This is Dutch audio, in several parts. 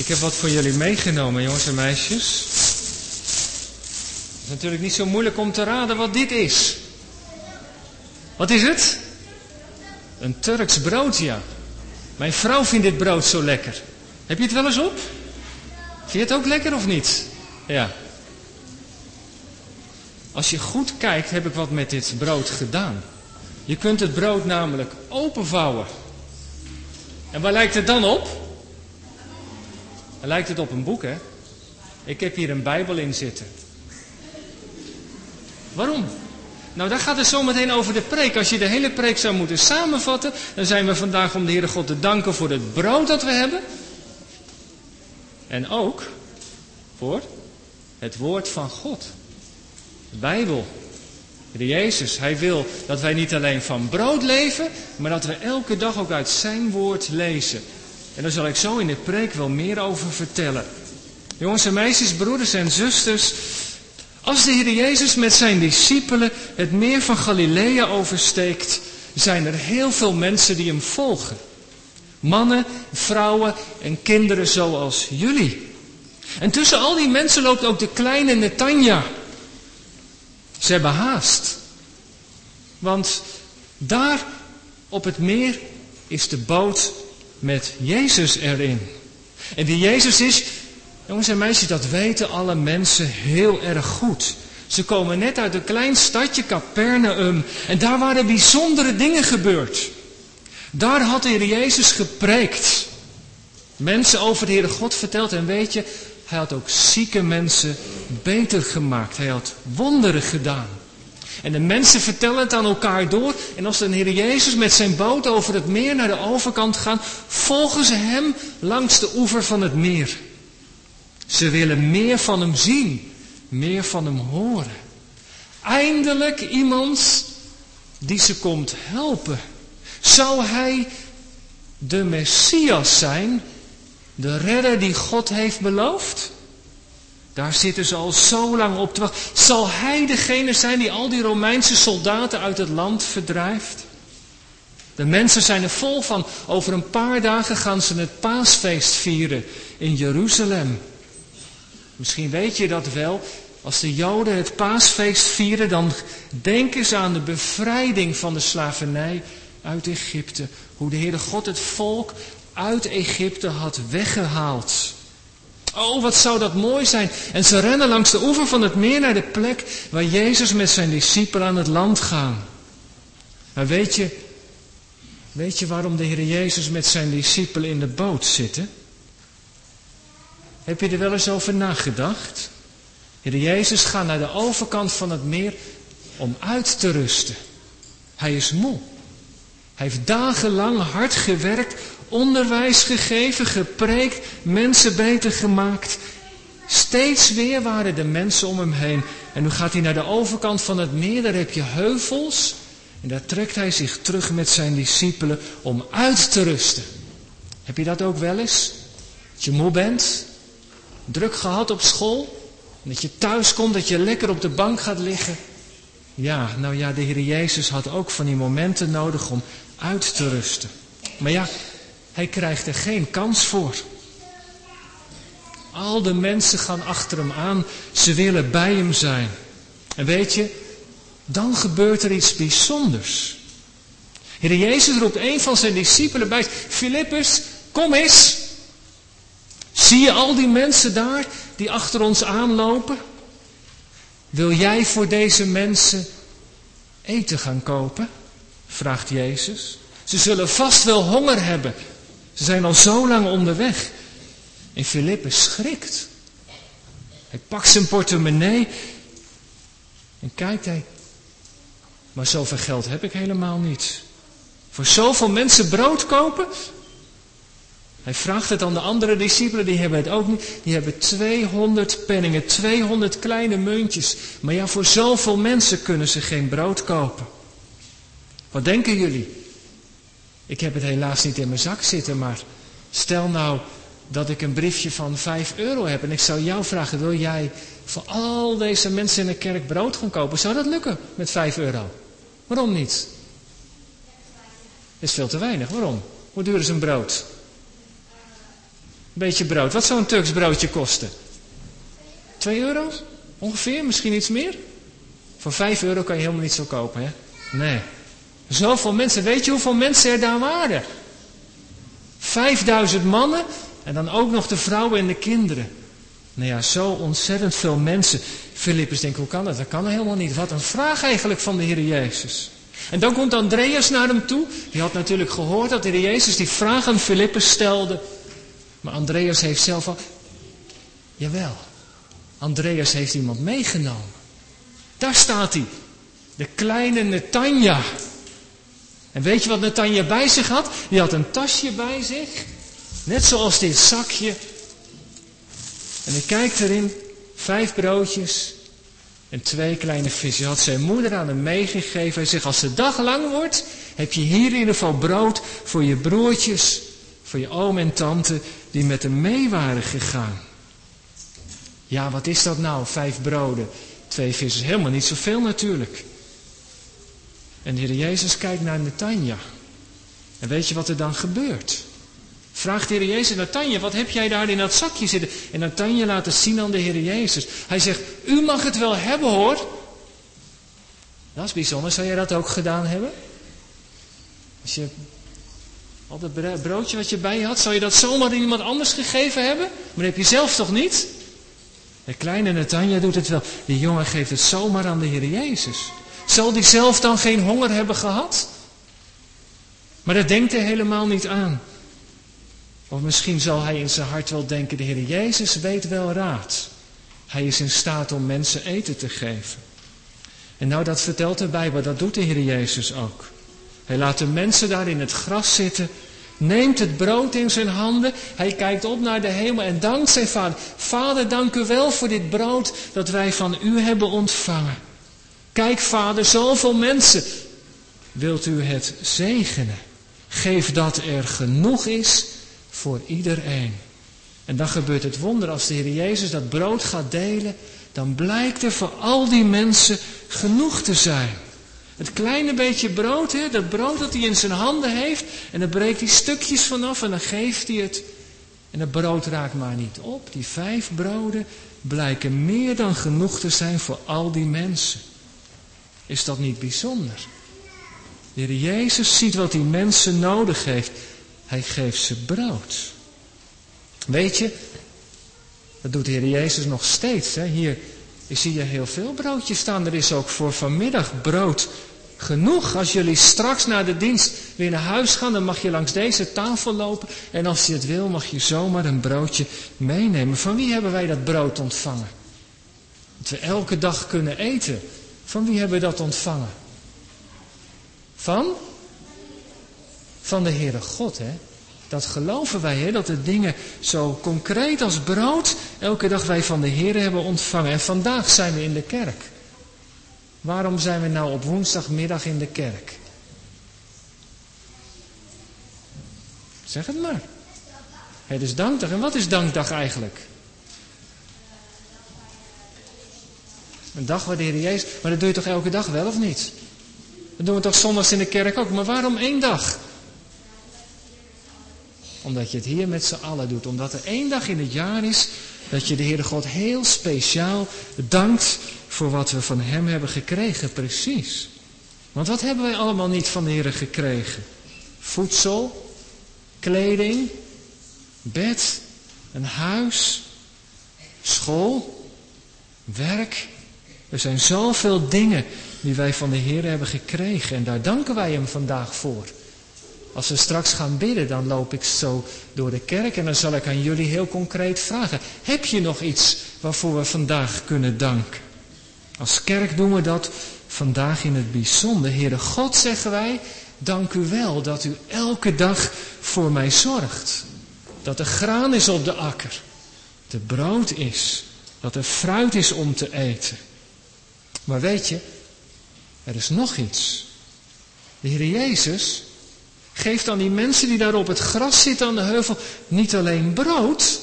Ik heb wat voor jullie meegenomen, jongens en meisjes. Het is natuurlijk niet zo moeilijk om te raden wat dit is. Wat is het? Een Turks brood, ja. Mijn vrouw vindt dit brood zo lekker. Heb je het wel eens op? Vind je het ook lekker of niet? Ja. Als je goed kijkt, heb ik wat met dit brood gedaan. Je kunt het brood namelijk openvouwen. En waar lijkt het dan op? Lijkt het op een boek, hè? Ik heb hier een Bijbel in zitten. Waarom? Nou, daar gaat het zo meteen over de preek. Als je de hele preek zou moeten samenvatten, dan zijn we vandaag om de Heere God te danken voor het brood dat we hebben. En ook voor het woord van God. De Bijbel. De Jezus, Hij wil dat wij niet alleen van brood leven, maar dat we elke dag ook uit Zijn woord lezen. En daar zal ik zo in de preek wel meer over vertellen. Jongens en meisjes, broeders en zusters, als de Heer Jezus met zijn discipelen het meer van Galilea oversteekt, zijn er heel veel mensen die hem volgen. Mannen, vrouwen en kinderen zoals jullie. En tussen al die mensen loopt ook de kleine Netanja. Ze hebben haast. Want daar op het meer is de boot met Jezus erin. En wie Jezus is, jongens en meisjes, dat weten alle mensen heel erg goed. Ze komen net uit een klein stadje Capernaum en daar waren bijzondere dingen gebeurd. Daar had de Heer Jezus gepreekt. Mensen over de Heere God verteld en weet je, hij had ook zieke mensen beter gemaakt. Hij had wonderen gedaan. En de mensen vertellen het aan elkaar door. En als de Heer Jezus met zijn boot over het meer naar de overkant gaat, volgen ze hem langs de oever van het meer. Ze willen meer van hem zien, meer van hem horen. Eindelijk iemand die ze komt helpen. Zou hij de Messias zijn, de redder die God heeft beloofd? Daar zitten ze al zo lang op te wachten. Zal hij degene zijn die al die Romeinse soldaten uit het land verdrijft? De mensen zijn er vol van. Over een paar dagen gaan ze het paasfeest vieren in Jeruzalem. Misschien weet je dat wel. Als de Joden het paasfeest vieren, dan denken ze aan de bevrijding van de slavernij uit Egypte. Hoe de Heere God het volk uit Egypte had weggehaald. Oh, wat zou dat mooi zijn. En ze rennen langs de oever van het meer naar de plek waar Jezus met zijn discipelen aan het land gaan. Maar weet je, weet je waarom de Heer Jezus met zijn discipelen in de boot zitten? Heb je er wel eens over nagedacht? Heer Jezus gaat naar de overkant van het meer om uit te rusten. Hij is moe. Hij heeft dagenlang hard gewerkt onderwijs gegeven, gepreekt, mensen beter gemaakt. Steeds weer waren de mensen om hem heen. En nu gaat hij naar de overkant van het meer, daar heb je heuvels. En daar trekt hij zich terug met zijn discipelen om uit te rusten. Heb je dat ook wel eens? Dat je moe bent, druk gehad op school, dat je thuis komt, dat je lekker op de bank gaat liggen. Ja, nou ja, de Heer Jezus had ook van die momenten nodig om uit te rusten. Maar ja, hij krijgt er geen kans voor. Al de mensen gaan achter hem aan. Ze willen bij hem zijn. En weet je, dan gebeurt er iets bijzonders. Heer Jezus roept een van zijn discipelen bij. Filippus, kom eens. Zie je al die mensen daar die achter ons aanlopen? Wil jij voor deze mensen eten gaan kopen? Vraagt Jezus. Ze zullen vast wel honger hebben. Ze zijn al zo lang onderweg. En Filippus schrikt. Hij pakt zijn portemonnee en kijkt hij. Maar zoveel geld heb ik helemaal niet. Voor zoveel mensen brood kopen? Hij vraagt het aan de andere discipelen, die hebben het ook niet. Die hebben 200 penningen, 200 kleine muntjes. Maar ja, voor zoveel mensen kunnen ze geen brood kopen. Wat denken jullie? Ik heb het helaas niet in mijn zak zitten, maar stel nou dat ik een briefje van 5 euro heb en ik zou jou vragen, wil jij voor al deze mensen in de kerk brood gaan kopen? Zou dat lukken met 5 euro? Waarom niet? Is veel te weinig. Waarom? Hoe duur is een brood? beetje brood. Wat zou een Turks broodje kosten? 2 euro? Ongeveer, misschien iets meer? Voor 5 euro kan je helemaal niet zo kopen, hè? Nee. Zoveel mensen. Weet je hoeveel mensen er daar waren? 5000 mannen en dan ook nog de vrouwen en de kinderen. Nou ja, zo ontzettend veel mensen. Filippus denkt, hoe kan dat? Dat kan helemaal niet. Wat een vraag eigenlijk van de Heer Jezus. En dan komt Andreas naar hem toe. Die had natuurlijk gehoord dat de Heer Jezus die vraag aan Filippus stelde. Maar Andreas heeft zelf al... Jawel, Andreas heeft iemand meegenomen. Daar staat hij. De kleine Netanja. En weet je wat Netanja bij zich had? Die had een tasje bij zich. Net zoals dit zakje. En hij kijkt erin. Vijf broodjes. En twee kleine visjes. Had zijn moeder aan hem meegegeven. Hij zegt, als de dag lang wordt, heb je hier in ieder geval brood voor je broertjes, voor je oom en tante, die met hem mee waren gegaan. Ja, wat is dat nou? Vijf broden, twee vissen. Helemaal niet zoveel natuurlijk. En de Heer Jezus kijkt naar Netanja. En weet je wat er dan gebeurt? Vraagt de Heer Jezus, Natanja, wat heb jij daar in dat zakje zitten? En Natanja laat het zien aan de Heer Jezus. Hij zegt, u mag het wel hebben hoor. Dat is bijzonder, zou jij dat ook gedaan hebben? Als je al dat broodje wat je bij je had, zou je dat zomaar aan iemand anders gegeven hebben? Maar dat heb je zelf toch niet? De kleine Natanja doet het wel. Die jongen geeft het zomaar aan de Heer Jezus. Zal die zelf dan geen honger hebben gehad? Maar dat denkt hij helemaal niet aan. Of misschien zal hij in zijn hart wel denken, de Heer Jezus weet wel raad. Hij is in staat om mensen eten te geven. En nou, dat vertelt de Bijbel, dat doet de Heer Jezus ook. Hij laat de mensen daar in het gras zitten, neemt het brood in zijn handen, hij kijkt op naar de hemel en dankt zijn vader. Vader, dank u wel voor dit brood dat wij van u hebben ontvangen. Kijk, vader, zoveel mensen. Wilt u het zegenen? Geef dat er genoeg is voor iedereen. En dan gebeurt het wonder als de Heer Jezus dat brood gaat delen, dan blijkt er voor al die mensen genoeg te zijn. Het kleine beetje brood, hè, dat brood dat hij in zijn handen heeft, en dan breekt hij stukjes vanaf en dan geeft hij het. En het brood raakt maar niet op. Die vijf broden blijken meer dan genoeg te zijn voor al die mensen. Is dat niet bijzonder? De Heer Jezus ziet wat die mensen nodig heeft. Hij geeft ze brood. Weet je, dat doet de Heer Jezus nog steeds. Hè? Hier zie je heel veel broodjes staan. Er is ook voor vanmiddag brood genoeg. Als jullie straks na de dienst weer naar huis gaan, dan mag je langs deze tafel lopen. En als je het wil, mag je zomaar een broodje meenemen. Van wie hebben wij dat brood ontvangen? Dat we elke dag kunnen eten. Van wie hebben we dat ontvangen? Van? van de Heere God. Hè? Dat geloven wij, hè? dat de dingen zo concreet als brood elke dag wij van de Heer hebben ontvangen. En vandaag zijn we in de kerk. Waarom zijn we nou op woensdagmiddag in de kerk? Zeg het maar. Het is dankdag. En wat is dankdag eigenlijk? Een dag waar de Heer Jezus... Maar dat doe je toch elke dag wel of niet? Dat doen we toch zondags in de kerk ook. Maar waarom één dag? Omdat je het hier met z'n allen doet. Omdat er één dag in het jaar is dat je de Heere God heel speciaal dankt voor wat we van Hem hebben gekregen. Precies. Want wat hebben wij allemaal niet van de Heere gekregen? Voedsel, kleding, bed, een huis, school, werk. Er zijn zoveel dingen die wij van de Heer hebben gekregen. En daar danken wij Hem vandaag voor. Als we straks gaan bidden, dan loop ik zo door de kerk en dan zal ik aan jullie heel concreet vragen. Heb je nog iets waarvoor we vandaag kunnen danken? Als kerk doen we dat vandaag in het bijzonder. Heere God, zeggen wij, dank u wel dat u elke dag voor mij zorgt. Dat er graan is op de akker. Dat er brood is. Dat er fruit is om te eten. Maar weet je, er is nog iets. De Heer Jezus, geeft aan die mensen die daar op het gras zitten aan de heuvel niet alleen brood,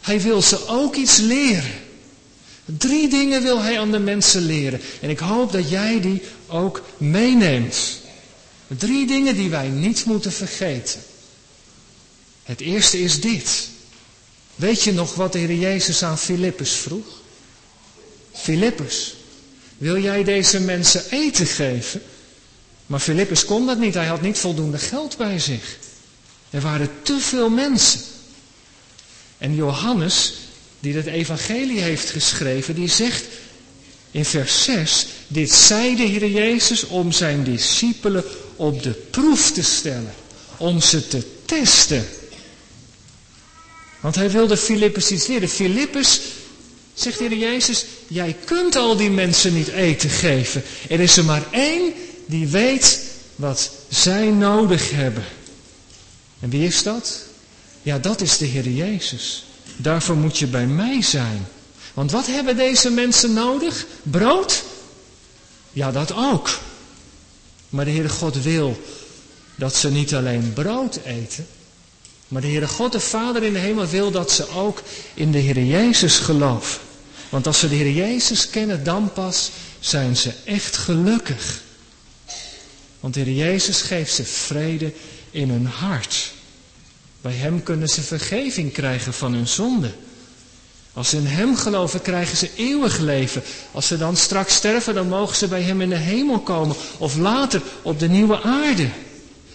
hij wil ze ook iets leren. Drie dingen wil hij aan de mensen leren. En ik hoop dat jij die ook meeneemt. Drie dingen die wij niet moeten vergeten. Het eerste is dit. Weet je nog wat de Heer Jezus aan Filippus vroeg? Filippus, wil jij deze mensen eten geven? Maar Filippus kon dat niet, hij had niet voldoende geld bij zich. Er waren te veel mensen. En Johannes, die het evangelie heeft geschreven, die zegt in vers 6, dit zei de Heer Jezus om zijn discipelen op de proef te stellen, om ze te testen. Want hij wilde Filippus iets leren. Filippus, zegt de Heer Jezus, jij kunt al die mensen niet eten geven. Er is er maar één die weet wat zij nodig hebben. En wie is dat? Ja, dat is de Heer Jezus. Daarvoor moet je bij mij zijn. Want wat hebben deze mensen nodig? Brood? Ja, dat ook. Maar de Heere God wil dat ze niet alleen brood eten, maar de Heere God, de Vader in de hemel, wil dat ze ook in de Heer Jezus geloven. Want als ze de Heer Jezus kennen, dan pas zijn ze echt gelukkig. Want de Heer Jezus geeft ze vrede in hun hart. Bij Hem kunnen ze vergeving krijgen van hun zonde. Als ze in Hem geloven, krijgen ze eeuwig leven. Als ze dan straks sterven, dan mogen ze bij Hem in de hemel komen. Of later op de nieuwe aarde.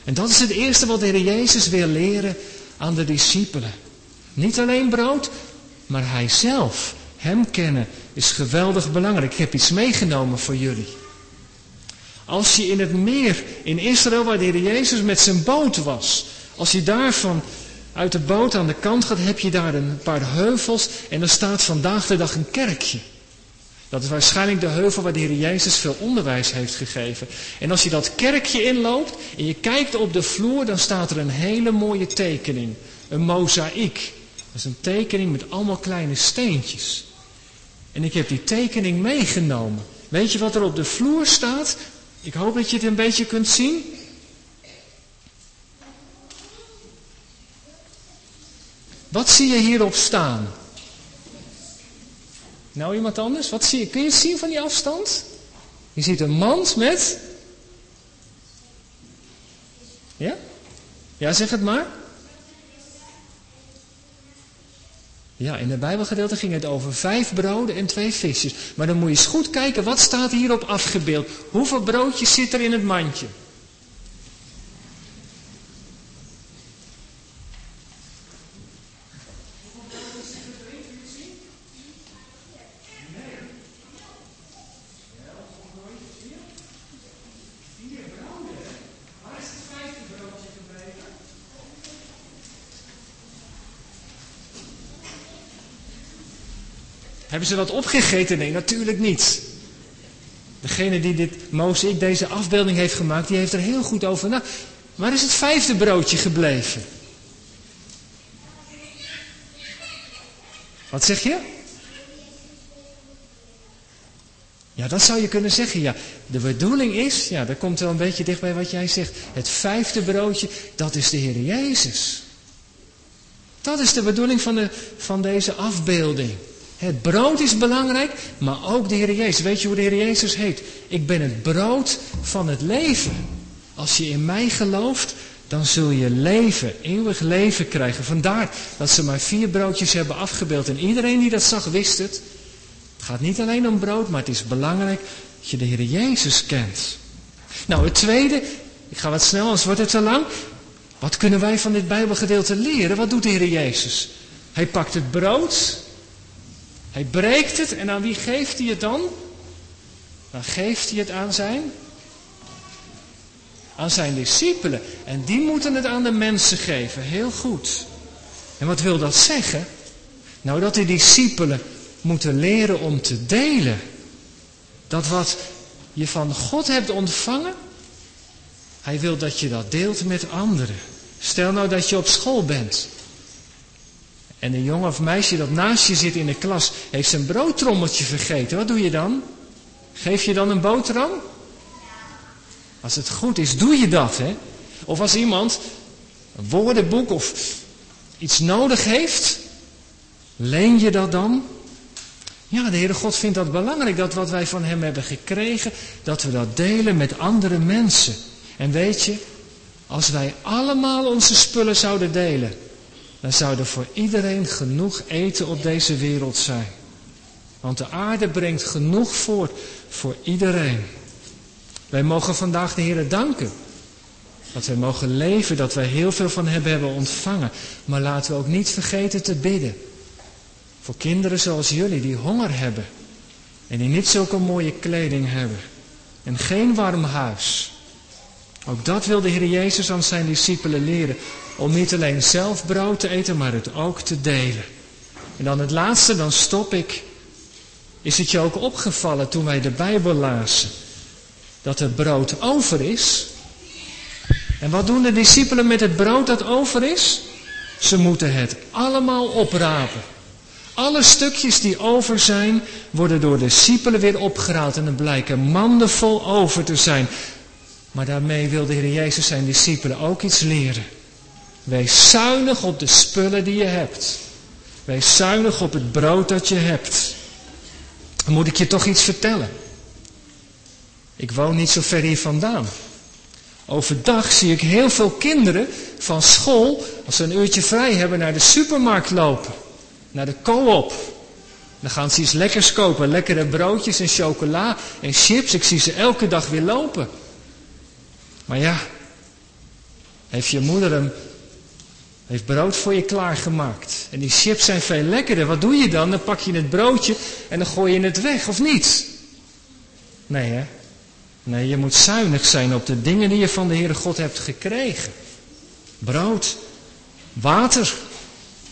En dat is het eerste wat de Heer Jezus wil leren aan de discipelen. Niet alleen brood, maar Hij zelf. Hem kennen is geweldig belangrijk. Ik heb iets meegenomen voor jullie. Als je in het meer in Israël, waar de Heer Jezus met zijn boot was, als je daarvan uit de boot aan de kant gaat, heb je daar een paar heuvels en er staat vandaag de dag een kerkje. Dat is waarschijnlijk de heuvel waar de Heer Jezus veel onderwijs heeft gegeven. En als je dat kerkje inloopt en je kijkt op de vloer, dan staat er een hele mooie tekening. Een mozaïek. Dat is een tekening met allemaal kleine steentjes. En ik heb die tekening meegenomen. Weet je wat er op de vloer staat? Ik hoop dat je het een beetje kunt zien. Wat zie je hierop staan? Nou, iemand anders? Wat zie je? Kun je het zien van die afstand? Je ziet een mand met. Ja? Ja, zeg het maar. Ja, in het Bijbelgedeelte ging het over vijf broden en twee visjes. Maar dan moet je eens goed kijken, wat staat hierop afgebeeld? Hoeveel broodjes zit er in het mandje? Hebben ze wat opgegeten? Nee, natuurlijk niet. Degene die dit ik deze afbeelding heeft gemaakt, die heeft er heel goed over na. Waar is het vijfde broodje gebleven? Wat zeg je? Ja, dat zou je kunnen zeggen. Ja, de bedoeling is, ja, dat komt wel een beetje dicht bij wat jij zegt. Het vijfde broodje, dat is de Heer Jezus. Dat is de bedoeling van, de, van deze afbeelding. Het brood is belangrijk, maar ook de Heer Jezus. Weet je hoe de Heer Jezus heet? Ik ben het brood van het leven. Als je in mij gelooft, dan zul je leven, eeuwig leven krijgen. Vandaar dat ze maar vier broodjes hebben afgebeeld. En iedereen die dat zag, wist het. Het gaat niet alleen om brood, maar het is belangrijk dat je de Heer Jezus kent. Nou, het tweede, ik ga wat snel, anders wordt het te lang. Wat kunnen wij van dit Bijbelgedeelte leren? Wat doet de Heer Jezus? Hij pakt het brood hij breekt het en aan wie geeft hij het dan? Dan geeft hij het aan zijn, aan zijn discipelen. En die moeten het aan de mensen geven. Heel goed. En wat wil dat zeggen? Nou, dat die discipelen moeten leren om te delen. Dat wat je van God hebt ontvangen, hij wil dat je dat deelt met anderen. Stel nou dat je op school bent en een jongen of meisje dat naast je zit in de klas heeft zijn broodtrommeltje vergeten. Wat doe je dan? Geef je dan een boterham? Als het goed is, doe je dat, hè? Of als iemand een woordenboek of iets nodig heeft, leen je dat dan? Ja, de Heere God vindt dat belangrijk, dat wat wij van Hem hebben gekregen, dat we dat delen met andere mensen. En weet je, als wij allemaal onze spullen zouden delen, dan zou er voor iedereen genoeg eten op deze wereld zijn. Want de aarde brengt genoeg voort voor iedereen. Wij mogen vandaag de Heer danken. Dat wij mogen leven, dat wij heel veel van hem hebben ontvangen. Maar laten we ook niet vergeten te bidden. Voor kinderen zoals jullie die honger hebben. En die niet zulke mooie kleding hebben. En geen warm huis. Ook dat wil de Heer Jezus aan zijn discipelen leren. Om niet alleen zelf brood te eten, maar het ook te delen. En dan het laatste, dan stop ik. Is het je ook opgevallen toen wij de Bijbel lazen? Dat het brood over is. En wat doen de discipelen met het brood dat over is? Ze moeten het allemaal oprapen. Alle stukjes die over zijn, worden door de discipelen weer opgehaald en er blijken manden vol over te zijn. Maar daarmee wil de Heer Jezus zijn discipelen ook iets leren. Wees zuinig op de spullen die je hebt. Wees zuinig op het brood dat je hebt. Dan moet ik je toch iets vertellen. Ik woon niet zo ver hier vandaan. Overdag zie ik heel veel kinderen van school, als ze een uurtje vrij hebben, naar de supermarkt lopen. Naar de co-op. Dan gaan ze iets lekkers kopen. Lekkere broodjes en chocola en chips. Ik zie ze elke dag weer lopen. Maar ja, heeft je moeder hem heeft brood voor je klaargemaakt. En die chips zijn veel lekkerder. Wat doe je dan? Dan pak je het broodje en dan gooi je het weg, of niet? Nee, hè? Nee, je moet zuinig zijn op de dingen die je van de Heere God hebt gekregen. Brood, water.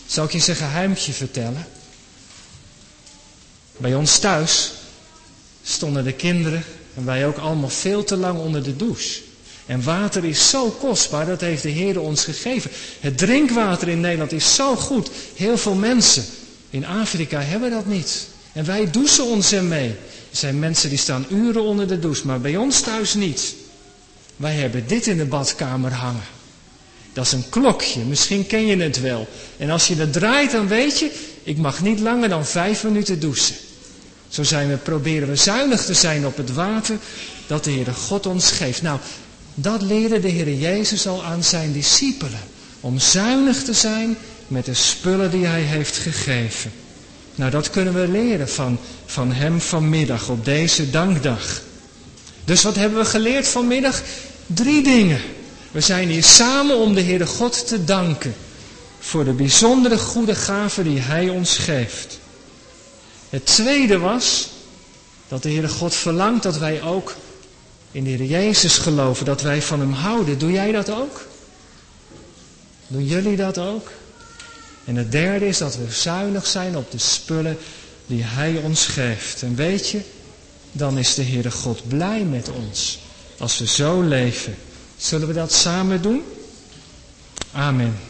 Zal ik je een geheimtje vertellen? Bij ons thuis stonden de kinderen en wij ook allemaal veel te lang onder de douche. En water is zo kostbaar, dat heeft de Heer ons gegeven. Het drinkwater in Nederland is zo goed. Heel veel mensen in Afrika hebben dat niet. En wij douchen ons ermee. Er zijn mensen die staan uren onder de douche, maar bij ons thuis niet. Wij hebben dit in de badkamer hangen. Dat is een klokje, misschien ken je het wel. En als je het draait, dan weet je, ik mag niet langer dan vijf minuten douchen. Zo zijn we, proberen we zuinig te zijn op het water dat de Heere God ons geeft. Nou, dat leerde de Heer Jezus al aan zijn discipelen. Om zuinig te zijn met de spullen die hij heeft gegeven. Nou, dat kunnen we leren van, van hem vanmiddag op deze dankdag. Dus wat hebben we geleerd vanmiddag? Drie dingen. We zijn hier samen om de Heere God te danken voor de bijzondere goede gaven die Hij ons geeft. Het tweede was dat de Heere God verlangt dat wij ook in de Heer Jezus geloven, dat wij van Hem houden. Doe jij dat ook? Doen jullie dat ook? En het derde is dat we zuinig zijn op de spullen die Hij ons geeft. En weet je, dan is de Heere God blij met ons als we zo leven. Zullen we dat samen doen? Amen.